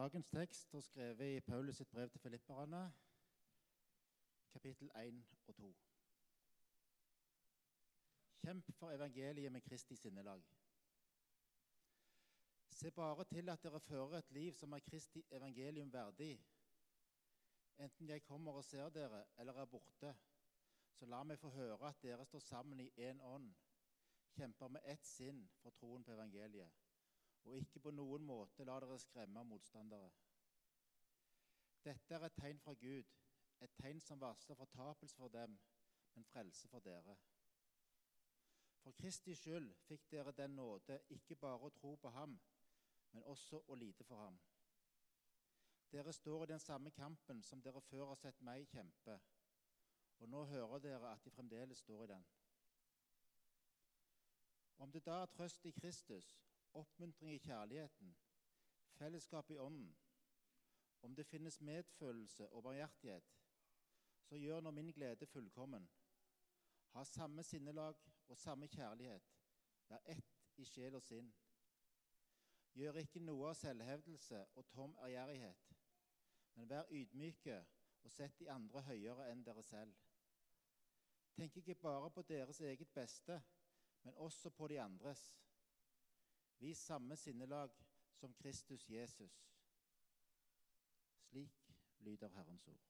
Dagens tekst er skrevet i Paulus sitt brev til filipperne, kapittel 1 og 2. Kjemp for evangeliet med Kristi sinnelag. Se bare til at dere fører et liv som er Kristi evangelium verdig. Enten jeg kommer og ser dere eller er borte, så la meg få høre at dere står sammen i én ånd, kjemper med ett sinn for troen på evangeliet og ikke på noen måte la dere skremme motstandere. Dette er et tegn fra Gud, et tegn som varsler fortapelse for dem, men frelse for dere. For Kristi skyld fikk dere den nåde ikke bare å tro på ham, men også å lide for ham. Dere står i den samme kampen som dere før har sett meg kjempe, og nå hører dere at de fremdeles står i den. Om det da er trøst i Kristus, oppmuntring i kjærligheten, fellesskap i ånden, om det finnes medfølelse og barmhjertighet, så gjør nå min glede fullkommen. Ha samme sinnelag og samme kjærlighet, vær ett i sjel og sinn. Gjør ikke noe av selvhevdelse og tom ærgjerrighet, men vær ydmyke og sett de andre høyere enn dere selv. Tenk ikke bare på deres eget beste, men også på de andres. Vis samme sinnelag som Kristus Jesus. Slik lyder Herrens ord.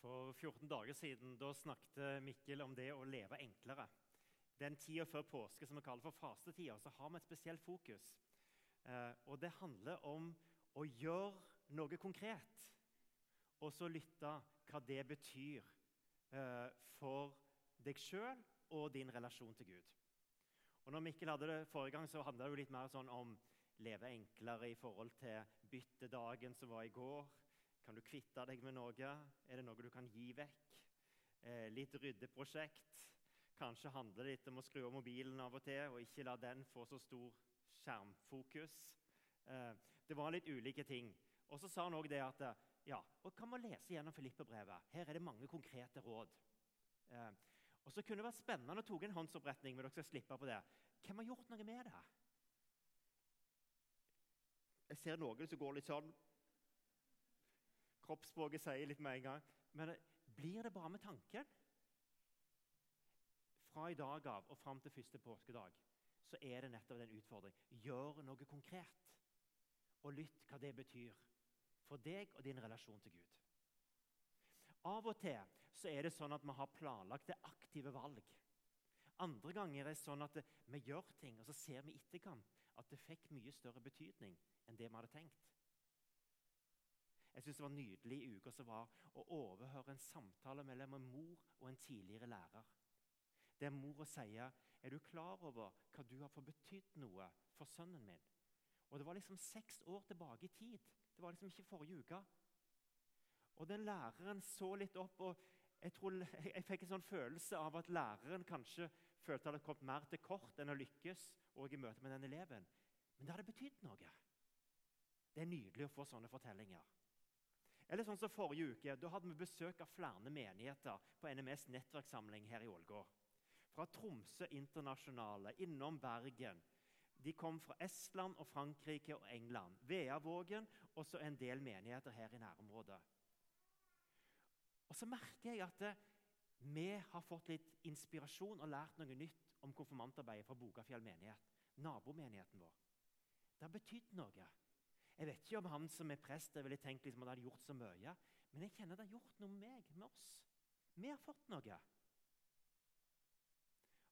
For 14 dager siden da snakket Mikkel om det å leve enklere. Den tida før påske som vi kaller for fastetida, så har vi et spesielt fokus. Eh, og Det handler om å gjøre noe konkret, og så lytte hva det betyr eh, for deg sjøl og din relasjon til Gud. Og når Mikkel hadde det forrige gang, så handla det litt mer sånn om leve enklere i forhold til byttedagen som var i går. Kan du kvitte deg med noe? Er det noe du kan gi vekk? Eh, litt ryddeprosjekt. Kanskje handler det litt om å skru av mobilen av og til og ikke la den få så stor skjermfokus. Eh, det var litt ulike ting. Og så sa han òg det at ja, og kan man lese gjennom Filippe-brevet? Her er det mange konkrete råd. Eh, og så kunne det vært spennende å ta en håndsoppretning, men dere skal slippe på det. Hvem har gjort noe med det? Jeg ser noen som går litt sånn Kroppsspråket sier litt med en gang. Men blir det bare med tanken? Fra i dag av og fram til første påskedag så er det nettopp den utfordringen. Gjør noe konkret, og lytt hva det betyr for deg og din relasjon til Gud. Av og til så er det sånn at vi har planlagt det aktive valg. Andre ganger er det sånn at vi gjør ting, og så ser vi i etterkant at det fikk mye større betydning enn det vi hadde tenkt. Jeg synes Det var nydelig i uka som var å overhøre en samtale mellom en mor og en tidligere lærer. Der mora sier, 'Er du klar over hva du har fått betydd noe for sønnen min?' Og Det var liksom seks år tilbake i tid. Det var liksom ikke forrige uke. Og den læreren så litt opp, og jeg, tror, jeg fikk en sånn følelse av at læreren kanskje følte det hadde kommet mer til kort enn å lykkes og i møte med den eleven. Men det hadde betydd noe. Det er nydelig å få sånne fortellinger. Eller sånn som Forrige uke da hadde vi besøk av flere menigheter på NMS nettverkssamling her i Ålgård. Fra Tromsø internasjonale, innom Bergen. De kom fra Estland, og Frankrike og England. Veavågen og så en del menigheter her i nærområdet. Og så merker jeg at eh, vi har fått litt inspirasjon og lært noe nytt om konfirmantarbeidet fra Bogafjell menighet, nabomenigheten vår. Det har betydd noe. Jeg vet ikke om han som er prest, ville tenkt liksom at det hadde gjort så mye, men jeg kjenner det har gjort noe med meg, med oss. Vi har fått noe.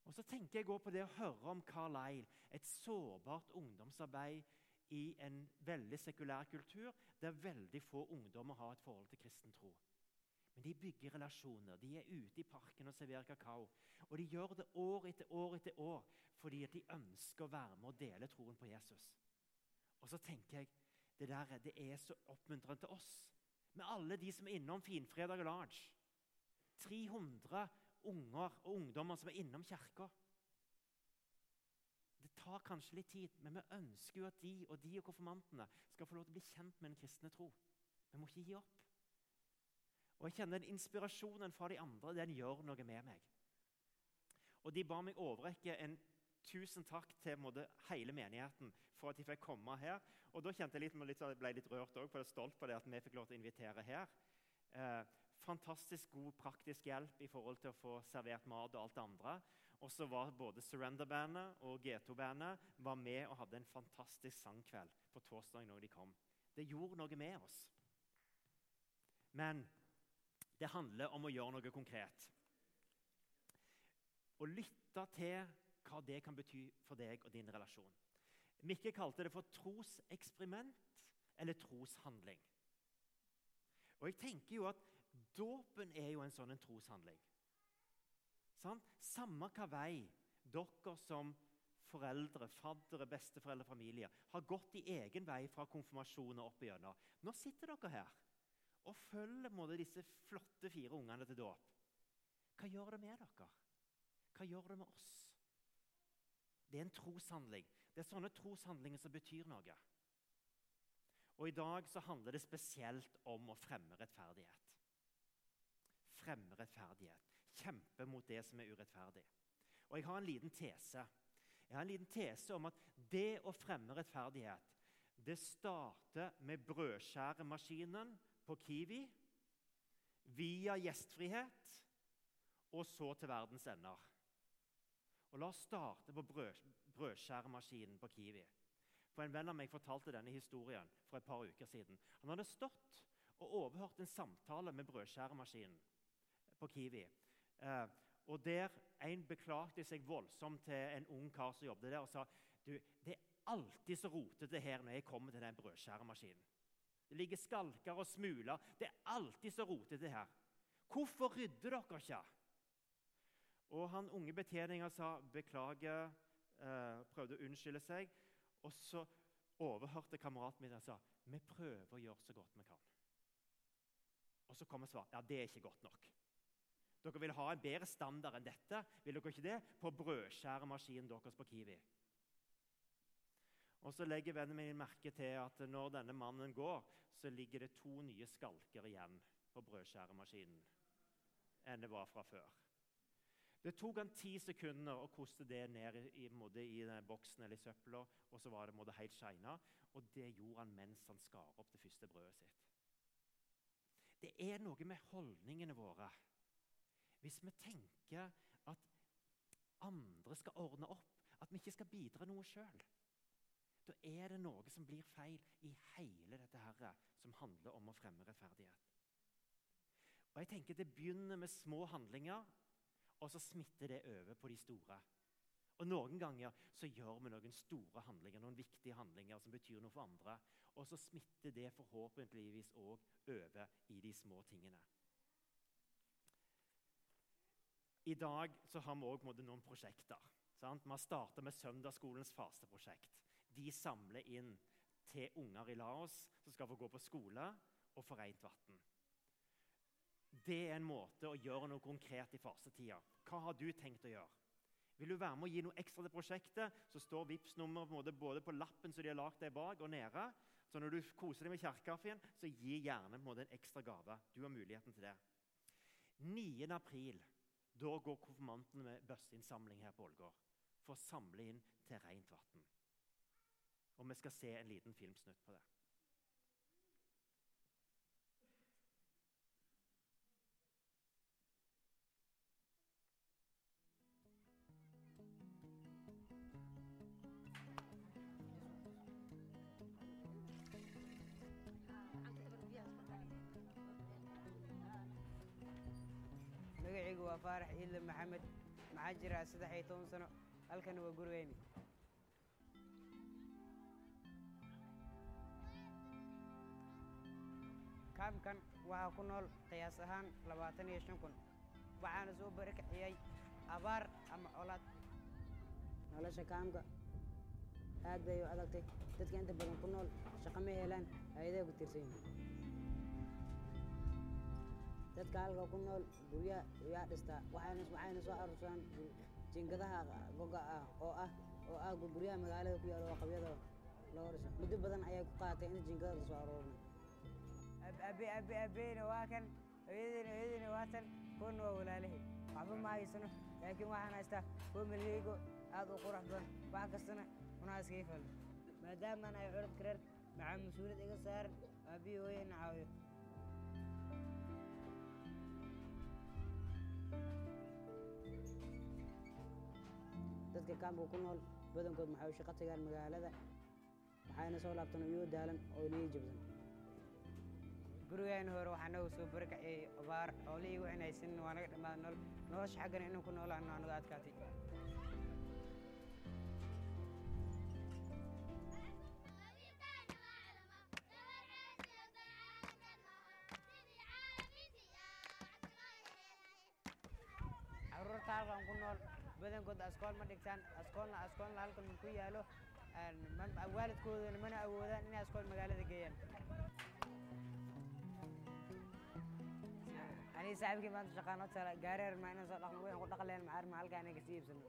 Og så tenker jeg på det å høre om Carlisle, et sårbart ungdomsarbeid i en veldig sekulær kultur der veldig få ungdommer har et forhold til kristen tro. Men de bygger relasjoner. De er ute i parken og serverer kakao. Og de gjør det år etter år etter år fordi de ønsker å være med og dele troen på Jesus. Og så tenker jeg det der, det er så oppmuntrende til oss, med alle de som er innom Finfredag og Large. 300 unger og ungdommer som er innom kirka. Det tar kanskje litt tid, men vi ønsker jo at de og de og konfirmantene skal få lov til å bli kjent med den kristne tro. Vi må ikke gi opp. Og jeg kjenner inspirasjonen fra de andre den gjør noe med meg. Og De ba meg overrekke en tusen takk til måte, hele menigheten for at de fikk komme her. Og da kjente jeg litt, jeg ble litt rørt òg, for jeg er stolt på det at vi fikk lov til å invitere her. Eh, fantastisk god praktisk hjelp i forhold til å få servert mat og alt det andre. Og så var både Surrender-bandet og G2-bandet var med og hadde en fantastisk sangkveld på torsdag når de kom. Det gjorde noe med oss. Men det handler om å gjøre noe konkret. Å lytte til hva det kan bety for deg og din relasjon. Mikke kalte det for troseksperiment eller troshandling. Og jeg tenker jo at Dåpen er jo en sånn en troshandling. Sant? Samme hva vei dere som foreldre, faddere, besteforeldre, familier har gått i egen vei fra konfirmasjon og opp igjennom. Nå sitter dere her og følger måte, disse flotte fire ungene til dåp. Hva gjør det med dere? Hva gjør det med oss? Det er en troshandling. Det er sånne troshandlinger som betyr noe. Og I dag så handler det spesielt om å fremme rettferdighet. Fremme rettferdighet. Kjempe mot det som er urettferdig. Og Jeg har en liten tese. Jeg har en liten tese om at det å fremme rettferdighet det starter med brødskjæremaskinen på Kiwi, via gjestfrihet og så til verdens ender. Og La oss starte på brød, brødskjæremaskinen på Kiwi. For En venn av meg fortalte denne historien for et par uker siden. Han hadde stått og overhørt en samtale med brødskjæremaskinen på Kiwi. Eh, og der En beklagte seg voldsomt til en ung kar som jobbet der, og sa du, det er alltid så rotete her når jeg kommer til den brødskjæremaskinen. Det ligger skalker og smuler. Det er alltid så rotete her. Hvorfor rydder dere ikke? Og han unge betjeningen sa beklager, eh, prøvde å unnskylde seg. Og så overhørte kameraten min og sa vi prøver å gjøre så godt vi kan. Og så kommer svaret ja, det er ikke godt nok. Dere vil ha en bedre standard enn dette vil dere ikke det, på brødskjæremaskinen deres på Kiwi. Og Så legger vennen min merke til at når denne mannen går, så ligger det to nye skalker igjen på brødskjæremaskinen enn det var fra før. Det tok han ti sekunder å koste det ned i, i, i boksen eller i søpla, og så var det måtte, helt shina. Og det gjorde han mens han skar opp det første brødet sitt. Det er noe med holdningene våre. Hvis vi tenker at andre skal ordne opp, at vi ikke skal bidra noe sjøl, da er det noe som blir feil i hele dette herre som handler om å fremme rettferdighet. Og jeg tenker Det begynner med små handlinger og så smitter det over på de store. Og Noen ganger så gjør vi noen store handlinger, noen viktige handlinger som betyr noe for andre. Og så smitter det forhåpentligvis òg over i de små tingene. I dag så har vi òg noen prosjekter. Sant? Vi har starta med Søndagsskolens fasteprosjekt. De samler inn til unger i Laos som skal få gå på skole og få rent vann. Det er en måte å gjøre noe konkret i fasetida. Hva har du tenkt å gjøre? Vil du være med å gi noe ekstra til prosjektet, så står vips nummer både på lappen som de har lagd der bak, og nede. Så når du koser deg med kirkekaffen, så gi gjerne en, en ekstra gave. Du har muligheten til det. 9. april da går konfirmantene med bøsseinnsamling her på Ålgård for å samle inn til rent vann. Og vi skal se en liten filmsnutt på det. waa faarax ciidle maxamed maxaa jiraa saddex iyo toban sano halkan waa gurigeyni kaamkan waxaa ku nool qiyaas ahaan labaatan iyo shan kun. Waxaana soo barakiciyey abaar ama colaad. Nolosha kaamka aad bay u adagtay. Dadka inta badan ku nool shaqo ma helaan hay'adaha ku tirsan yihiin. Dadka halka ku nool guryaha yaa dhistaa waxayna soo aruursadaan jiingadaha goga ah oo ah oo ah guryaha magaalada ku yaalo oo qabyada loo dhiso muddo badan ayay ku qaadatay in jiingada la soo aruurno abeyna waa kan hooyadiina hooyadiina waa tan kuwana waa walaalahay waxba ma haysano laakiin waxaan haystaa familkaygu aad u qurux badan wax kastana unaa iskaga falo maadaamaan ay curad kareer maxaa mas-uuliyad iga saaran aabbihi hooyana caawiyo dadka kaamka ku nool badankood maxay shaqo tagaan magaalada waxayna soo laabtaan iyoo daalan oo niyo jabsan gurigeena hore waxaa nagu soo barakaciyey abaar xoolihii waxaan haysanin waa naga dhammaada nool nolosha xaggana inaan ku noolaano waa naga adkaatay. Caruurta halkan ku nool badankood askool ma dhigtaan. Askoolna askoolna halkan ku yaalo waalidkoodana mana awoodaan inay askool magaalada geeyaan aniga saaxiibkii maanta shaqaano tala gaareer ma inaan soo dhaqno waxaan ku dhaqleen macaar ma halkaa anaga sii iibsano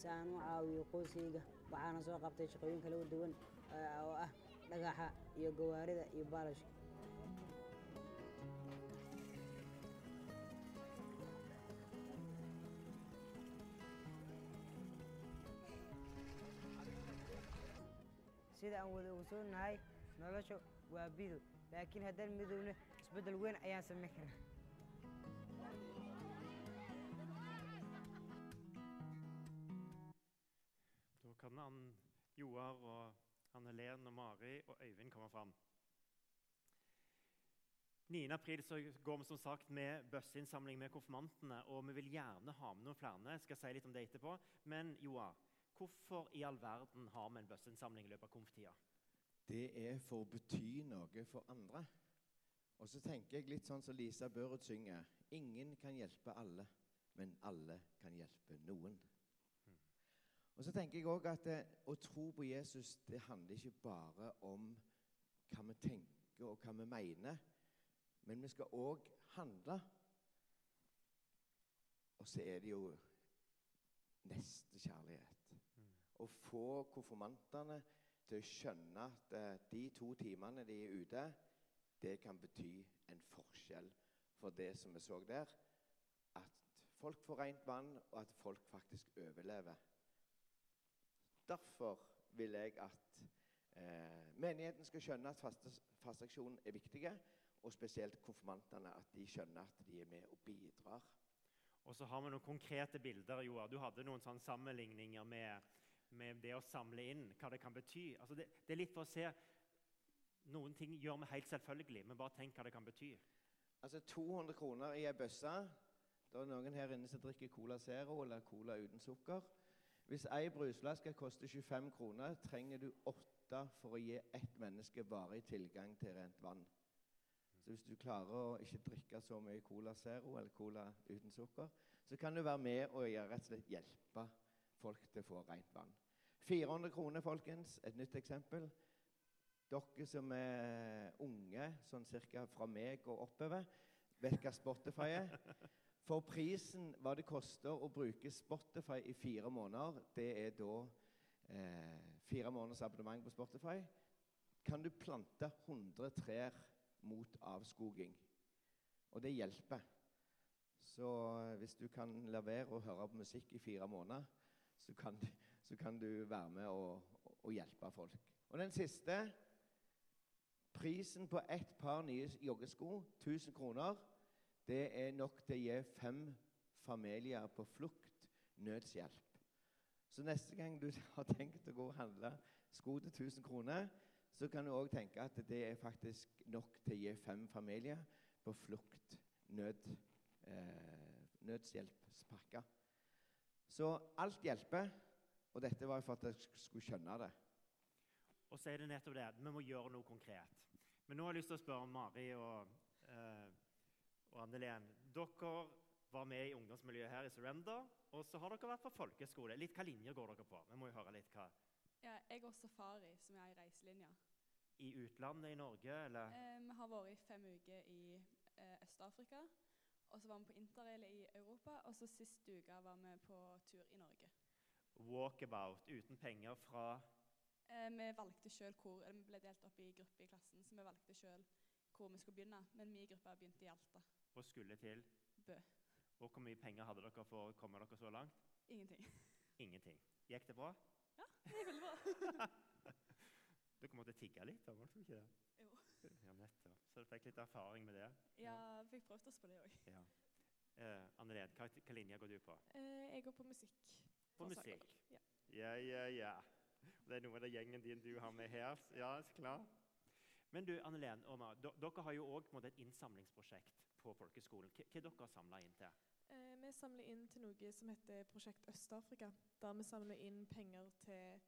si aan u caawiyo qoyskayga waxaana soo qabtay shaqooyin kala duwan eh, oo ah dhagaxa iyo gawaarida iyo baalashka sida aan wada ogsoonnahay nolosha waa bido laakiin haddaan midowna isbeddel weyn ayaan samayn karaa Da kan han, Joar og Anne Len og Mari og Øyvind komme fram. 9. april går vi som sagt med bøsseinnsamling med konfirmantene. Og vi vil gjerne ha med noen flere. Jeg skal si litt om det etterpå. Men Joar, hvorfor i all verden har vi en bøsseinnsamling i løpet av konftida? Det er for å bety noe for andre. Og så tenker jeg litt sånn som Lisa Børud synger. Ingen kan hjelpe alle, men alle kan hjelpe noen. Og så tenker jeg også at det, å tro på Jesus det handler ikke bare om hva vi tenker og hva vi mener, men vi skal òg handle. Og så er det jo nestekjærlighet. Å få konfirmantene til å skjønne at eh, de to timene de er ute, det kan bety en forskjell for det som vi så der. At folk får rent vann, og at folk faktisk overlever. Derfor vil jeg at eh, menigheten skal skjønne at faste, fasteaksjonen er viktig, og spesielt konfirmantene at de skjønner at de er med og bidrar. Og så har vi noen konkrete bilder. Joar. Du hadde noen sammenligninger med, med det å samle inn, hva det kan bety. Altså det, det er litt for å se Noen ting gjør vi helt selvfølgelig, men bare tenk hva det kan bety. Altså 200 kroner i ei bøsse. Det er noen her inne som drikker Cola Zero eller Cola uten sukker. Hvis ei brusflaske koster 25 kroner, trenger du åtte for å gi ett menneske varig tilgang til rent vann. Så hvis du klarer å ikke drikke så mye Cola Zero eller Cola uten sukker, så kan du være med og rett og slett hjelpe folk til å få rent vann. 400 kroner, folkens. Et nytt eksempel. Dere som er unge, sånn cirka fra meg og oppover, vet hva Spotify er. For prisen hva det koster å bruke Spotify i fire måneder, det er da eh, fire måneders abonnement på Spotify, kan du plante 100 trær mot avskoging. Og det hjelper. Så hvis du kan la være å høre på musikk i fire måneder, så kan, så kan du være med og, og hjelpe folk. Og den siste Prisen på ett par nye joggesko, 1000 kroner, det er nok til å gi fem familier på flukt nødshjelp. Så neste gang du har tenkt å gå og handle sko til 1000 kroner, så kan du òg tenke at det er faktisk nok til å gi fem familier på flukt nød, eh, nødshjelpspakke. Så alt hjelper, og dette var for at jeg skulle skjønne det. Og så er det nettopp det vi må gjøre noe konkret. Men nå har jeg lyst til å spørre Mari og, eh, og Anne-Len. Dere var med i ungdomsmiljøet her i Surrender, og så har dere vært på folkeskole. Litt Hva linjer går dere på? Vi må jo høre litt hva Ja, jeg går Safari, som er i reiselinja. I utlandet i Norge, eller? Eh, vi har vært i fem uker i eh, Øst-Afrika. Og så var vi på interrail i Europa. Og så sist uke var vi på tur i Norge. Walkabout uten penger fra Eh, vi valgte selv hvor, eller vi ble delt opp i grupper i klassen, så vi valgte selv hvor vi skulle begynne. Men min gruppe begynte i Alta. Og skulle til Bø. Og hvor mye penger hadde dere for å komme dere så langt? Ingenting. Ingenting. Gikk det bra? Ja, Det gikk veldig bra. Dere måtte tigge litt, da, måtte dere ikke det? Jo. Ja, nettopp. Så du fikk litt erfaring med det? Ja, jeg fikk prøvd oss på det òg. Ja. Eh, Anneled, hva, hva linje går du på? Eh, jeg går på musikk. På musikk? Ja. Ja, ja, ja. Det er noe av den gjengen din du har med her. Ja, så klart. Men du, Annelen og Omar, dere har jo òg et innsamlingsprosjekt på folkeskolen. Hva, hva dere samla inn til? Eh, vi samler inn til noe som heter Prosjekt Øst-Afrika. Der vi samler inn penger til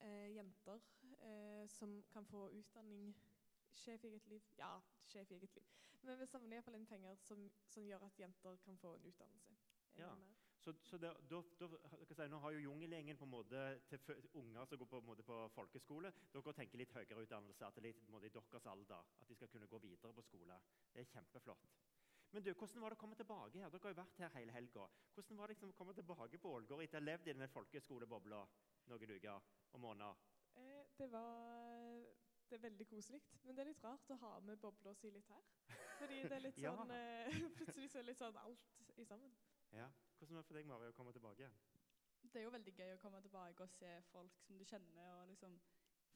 eh, jenter eh, som kan få utdanning Sjef i eget liv. Ja, sjef i eget liv. Men vi samler iallfall inn penger som, som gjør at jenter kan få en utdannelse. Ja. Så, så det, da, da, si, Nå har jo Jungelgjengen på en måte til unger som går på, måte på folkeskole. Dere tenker litt høyere utdannelse, at det er litt i deres alder. At de skal kunne gå videre på skole. Det er kjempeflott. Men du, hvordan var det å komme tilbake her? Dere har jo vært her hele helga. Hvordan var det liksom å komme tilbake på Ålgård etter å ha levd i denne folkeskolebobla noen uker og måneder? Eh, det var det er veldig koselig. Men det er litt rart å ha med bobla si litt her. Fordi det er litt Ja. sånn eh, Plutselig så er det litt sånn alt i sammen. Ja. Hvordan var det for deg, Mari, å komme tilbake igjen? Det er jo veldig gøy å komme tilbake og se folk som du kjenner, og liksom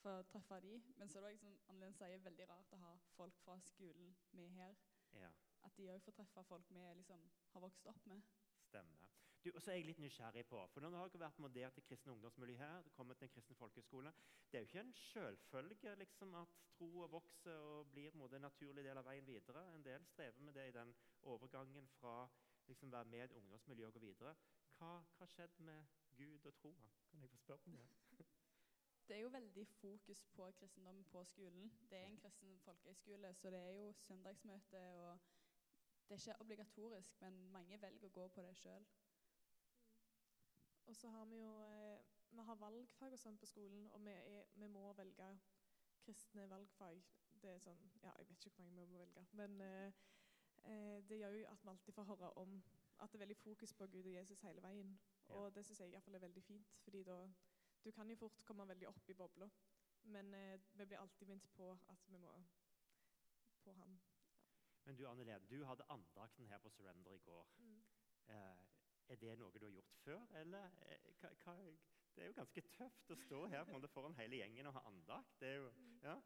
få treffe de. Men så er det liksom, Annelen sier, veldig rart å ha folk fra skolen med her. Ja. At de òg får treffe folk vi liksom har vokst opp med. Stemmer. Du, og så er jeg litt nysgjerrig på, for Nå har dere vært modert i kristen ungdomsmiljø her. det kommer til en kristen folkeskole. Det er jo ikke en selvfølge liksom, at troa vokser og blir mot en naturlig del av veien videre. En del strever med det i den overgangen fra liksom, være med i et ungdomsmiljø og gå videre. Hva har skjedd med Gud og troa? Kan jeg få spørre om det? Det er jo veldig fokus på kristendom på skolen. Det er en kristen folkehøyskole, så det er jo søndagsmøte. og Det er ikke obligatorisk, men mange velger å gå på det sjøl. Og så har vi jo eh, Vi har valgfag og sånn på skolen, og vi, er, vi må velge kristne valgfag. Det er sånn Ja, jeg vet ikke hvor mange vi må velge. Men eh, eh, det gjør jo at vi alltid får høre om at det er veldig fokus på Gud og Jesus hele veien. Ja. Og det syns jeg i hvert fall er veldig fint, fordi da Du kan jo fort komme veldig opp i bobla, men eh, vi blir alltid minnet på at vi må på Han. Men du, Anne Lene, du hadde andakten her på Surrender i går. Eh, er det noe du har gjort før, eller eh, hva, hva, Det er jo ganske tøft å stå her foran hele gjengen og ha andakt. Det er jo, ja.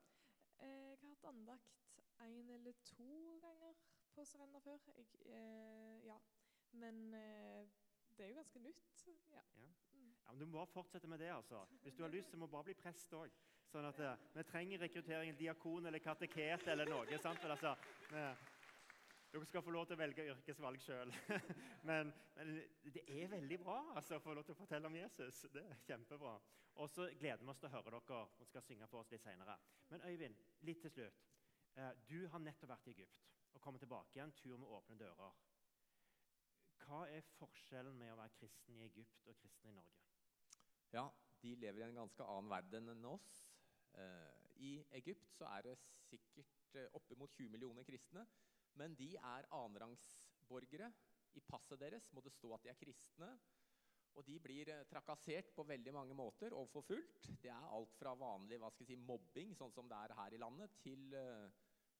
Eh, Jeg har hatt andakt én eller to ganger på Surrender før. Jeg, eh, ja. Men eh, det er jo ganske nytt. Ja. Ja. Mm. ja, men Du må bare fortsette med det. altså. Hvis du har lyst, så må du bare bli prest òg. Sånn at eh, vi trenger rekruttering diakon eller kateket eller noe. sant? Men, altså, dere skal få lov til å velge yrkesvalg sjøl. men, men det er veldig bra altså, å få lov til å fortelle om Jesus. Det er kjempebra. Og så gleder vi oss til å høre dere og skal synge for oss litt senere. Men Øyvind, litt til slutt. Eh, Du har nettopp vært i Egypt og kommet tilbake igjen. Tur med åpne dører. Hva er forskjellen med å være kristen i Egypt og kristen i Norge? Ja, de lever i en ganske annen verden enn oss. Eh, I Egypt så er det sikkert eh, oppimot 20 millioner kristne. Men de er annenrangsborgere. I passet deres må det stå at de er kristne. Og de blir eh, trakassert på veldig mange måter og forfulgt. Det er alt fra vanlig si, mobbing, sånn som det er her i landet, til, eh,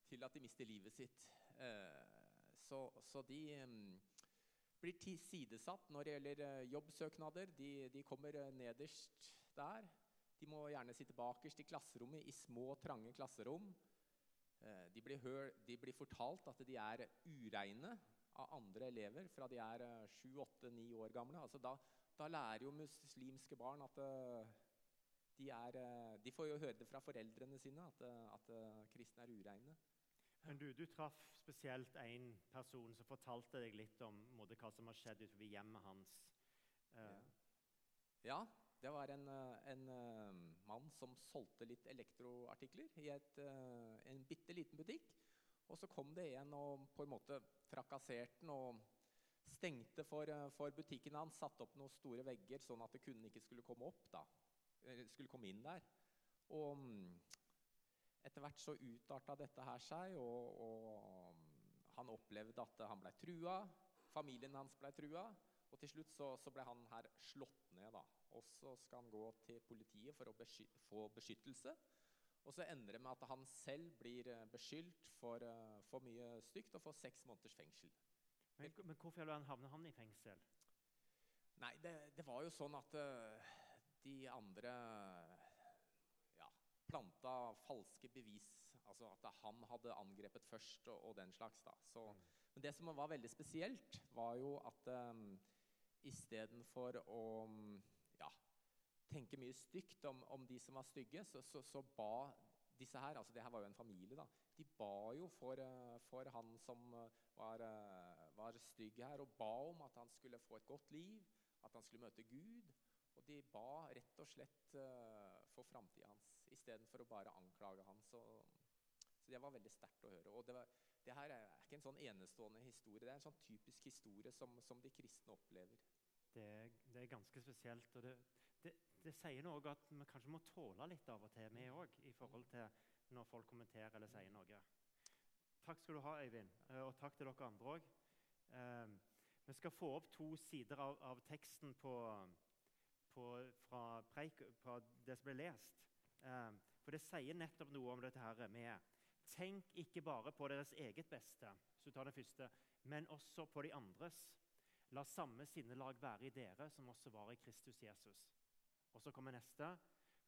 til at de mister livet sitt. Eh, så, så de mm, blir tilsidesatt når det gjelder jobbsøknader. De, de kommer nederst der. De må gjerne sitte bakerst i klasserommet i små, trange klasserom. Eh, De blir, hør, de blir fortalt at de er ureine av andre elever fra de er eh, sju, åtte, ni år gamle. Altså da, da lærer jo muslimske barn at eh, de, er, de får jo høre det fra foreldrene sine at, at kristne er ureine. Men du, du traff spesielt en person som fortalte deg litt om måte, hva som har skjedd utenfor hjemmet hans. Eh, Ja, det var en, en mann som solgte litt elektroartikler i et, eh, en bitte liten butikk. Og så kom det en og på en måte trakasserte den og stengte for, eh, for butikken hans. Satte opp noen store vegger sånn at kunden ikke skulle komme opp da. Skulle komme inn der. Og mm, etter hvert så utarta dette her seg, og, og mm, han opplevde at han blei trua. Familien hans ble trua. Og til slutt så, så ble han her slått ned. da. Og så skal han gå til politiet for å besky få beskyttelse. Og så ender det med at han selv blir eh, beskyldt for, eh, for mye stygt og får seks måneders fengsel. Men, men hvorfor havner han i fengsel? Nei, det, det var jo sånn at eh, de andre ja, planta falske bevis. Altså at han hadde angrepet først og, og den slags. da. Så, Men det som var veldig spesielt, var jo at um, istedenfor å ja, tenke mye stygt om, om, de som var stygge, så, så, så, ba disse her altså det her var jo en familie da, De ba jo for, uh, for han som var, uh, var stygg her, og ba om at han skulle få et godt liv, at han skulle møte Gud. Og de ba rett og slett for framtida hans istedenfor å bare anklage han. Så, så det var veldig sterkt å høre. Og det, var, det, her er ikke en sånn enestående historie. Det er en sånn typisk historie som, som de kristne opplever. Det, det, er ganske spesielt. og det, det, det sier noe at vi kanskje må tåle litt av og til, vi òg, i forhold til når folk kommenterer eller sier noe. Takk skal du ha, Øyvind, eh, og takk til dere andre òg. Eh, vi skal få opp to sider av, av teksten på, på, fra, preik, fra, det som ble lest. Eh, for det sier nettopp noe om dette her med Tenk ikke bare på deres eget beste, første, men også på de andres. La samme sinnelag være i dere som også var i Kristus Jesus. Og så kommer neste.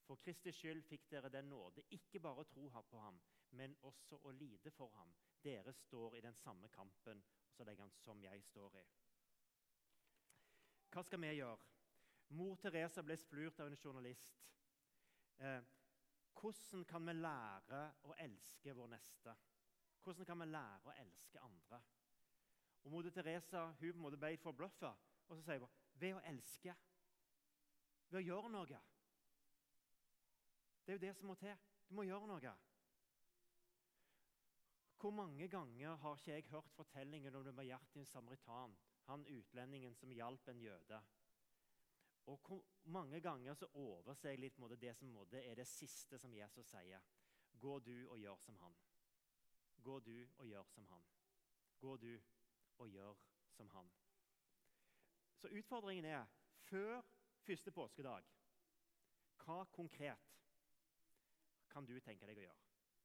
For Kristi skyld fikk dere den nåde ikke bare å tro på ham, men også å lide for ham. Dere står i den samme kampen, og så legger han som jeg står i. Hva skal vi gjøre? Mor Teresa ble spurt av en journalist. Eh, hvordan kan vi lære å elske vår neste? Hvordan kan vi lære å elske andre? Og Moder Teresa hun på en måte ble forbløffa, og så sier hun ved å elske. Ved å gjøre noe. Det er jo det som må til. Du må gjøre noe. Hvor mange ganger har ikke jeg hørt fortellingen om det var en samaritan, han utlendingen som hjalp en jøde? Og mange ganger så overser jeg litt måte, det som måte, er det siste som Jesus sier. Gå du og gjør som han. Gå du og gjør som han. Gå du og gjør som han. Så utfordringen er før første påskedag Hva konkret kan du tenke deg å gjøre?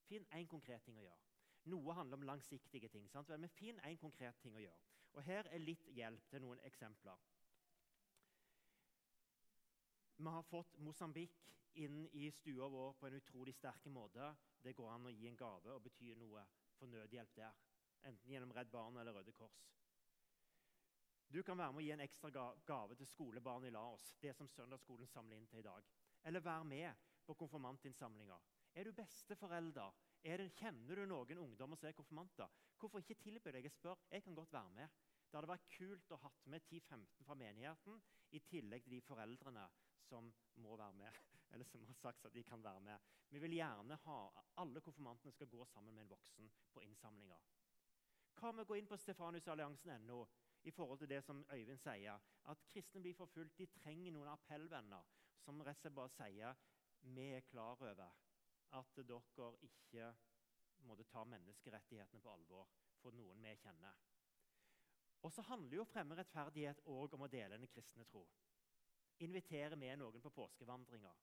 Finn én konkret ting å gjøre. Noe handler om langsiktige ting. Sant? Men finn én konkret ting å gjøre. Og Her er litt hjelp til noen eksempler. Vi har fått Mosambik inn i stua vår på en utrolig sterk måte. Det går an å gi en gave og bety noe for nødhjelp der. Enten gjennom Redd Barn eller Røde Kors. Du kan være med å gi en ekstra gave til skolebarn i Laos. det som søndagsskolen samler inn til i dag. Eller være med på konfirmantinnsamlinger. Er du besteforelder? Er det, kjenner du noen ungdommer som er konfirmanter? Hvorfor ikke tilby deg? å spørre? jeg kan godt være med. Det hadde vært kult å ha med 10-15 fra menigheten, i tillegg til de foreldrene som må være med, eller som har sagt at de kan være med. Vi vil gjerne ha alle konfirmantene skal gå sammen med en voksen på innsamlinger. Hva med å gå inn på stefanusalliansen.no i forhold til det som Øyvind sier, at kristne blir forfulgt. De trenger noen appellvenner som rett og slett bare sier vi er klar over at dere ikke måtte ta menneskerettighetene på alvor for noen vi kjenner. Og så handler jo fremme rettferdighet òg om å dele den kristne tro invitere med noen på påskevandringer.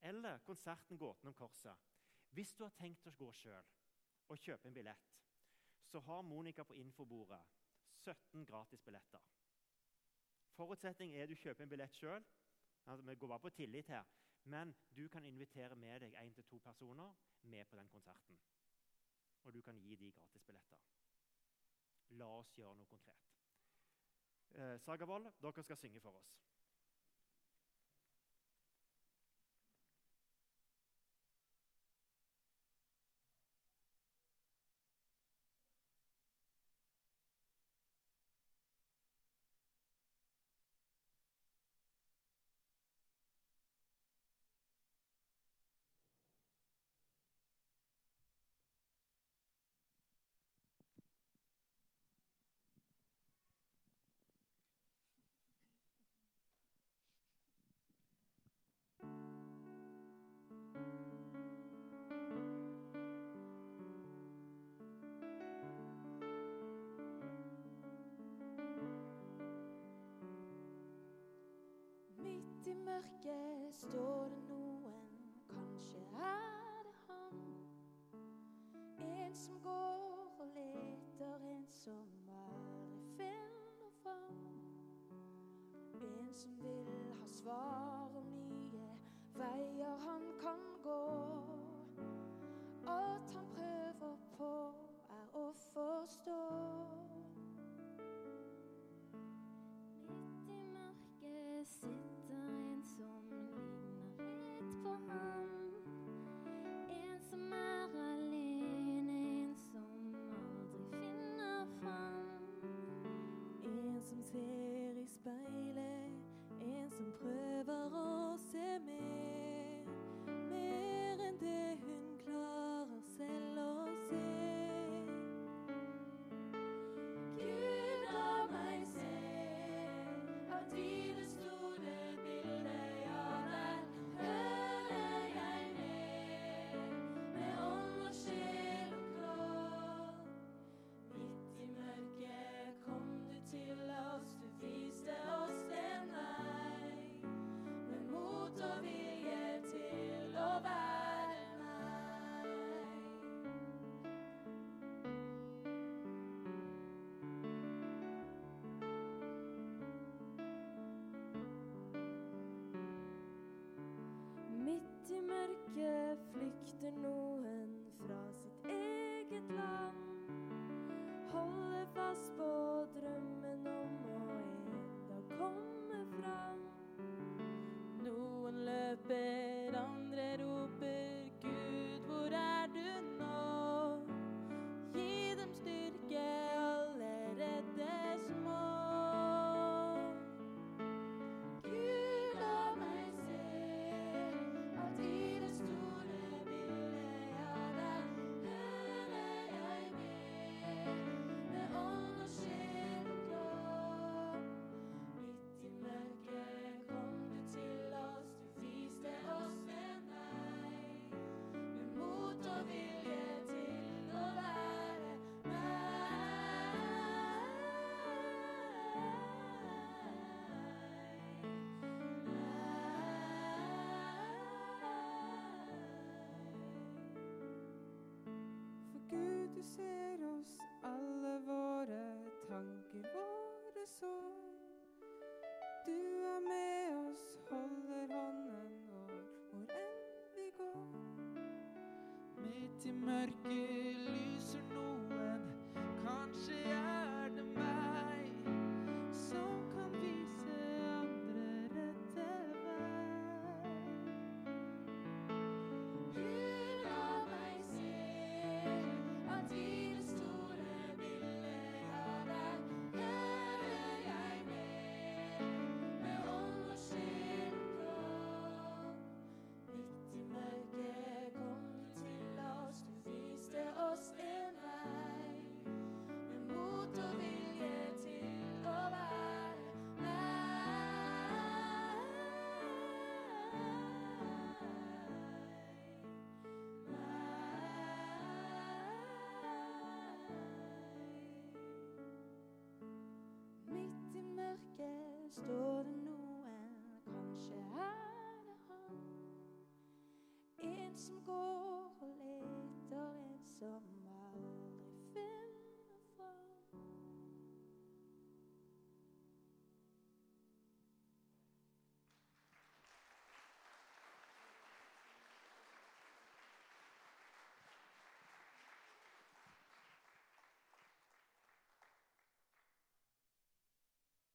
Eller konserten 'Gåten om korset'. Hvis du har tenkt å gå sjøl og kjøpe en billett, så har Monica på infobordet 17 gratis billetter. Forutsetning er at du kjøper en billett sjøl. Altså, vi går bare på tillit her. Men du kan invitere med deg én til to personer med på den konserten. Og du kan gi de gratisbilletter. La oss gjøre noe konkret. Eh, Sagavold, dere skal synge for oss. mørket står det noen, kanskje er det han. En som går og leter, en som aldri finner fram. En som vil ha svar om nye veier han kan gå. Alt han prøver på, er å forstå. Midt i mørket sitt. flykter noen fra sitt eget land. Holder fast på drømmen om å en dag komme fram. Noen løper midt i mørket lyser står det noen, kanskje er det han. En som går og leter, en som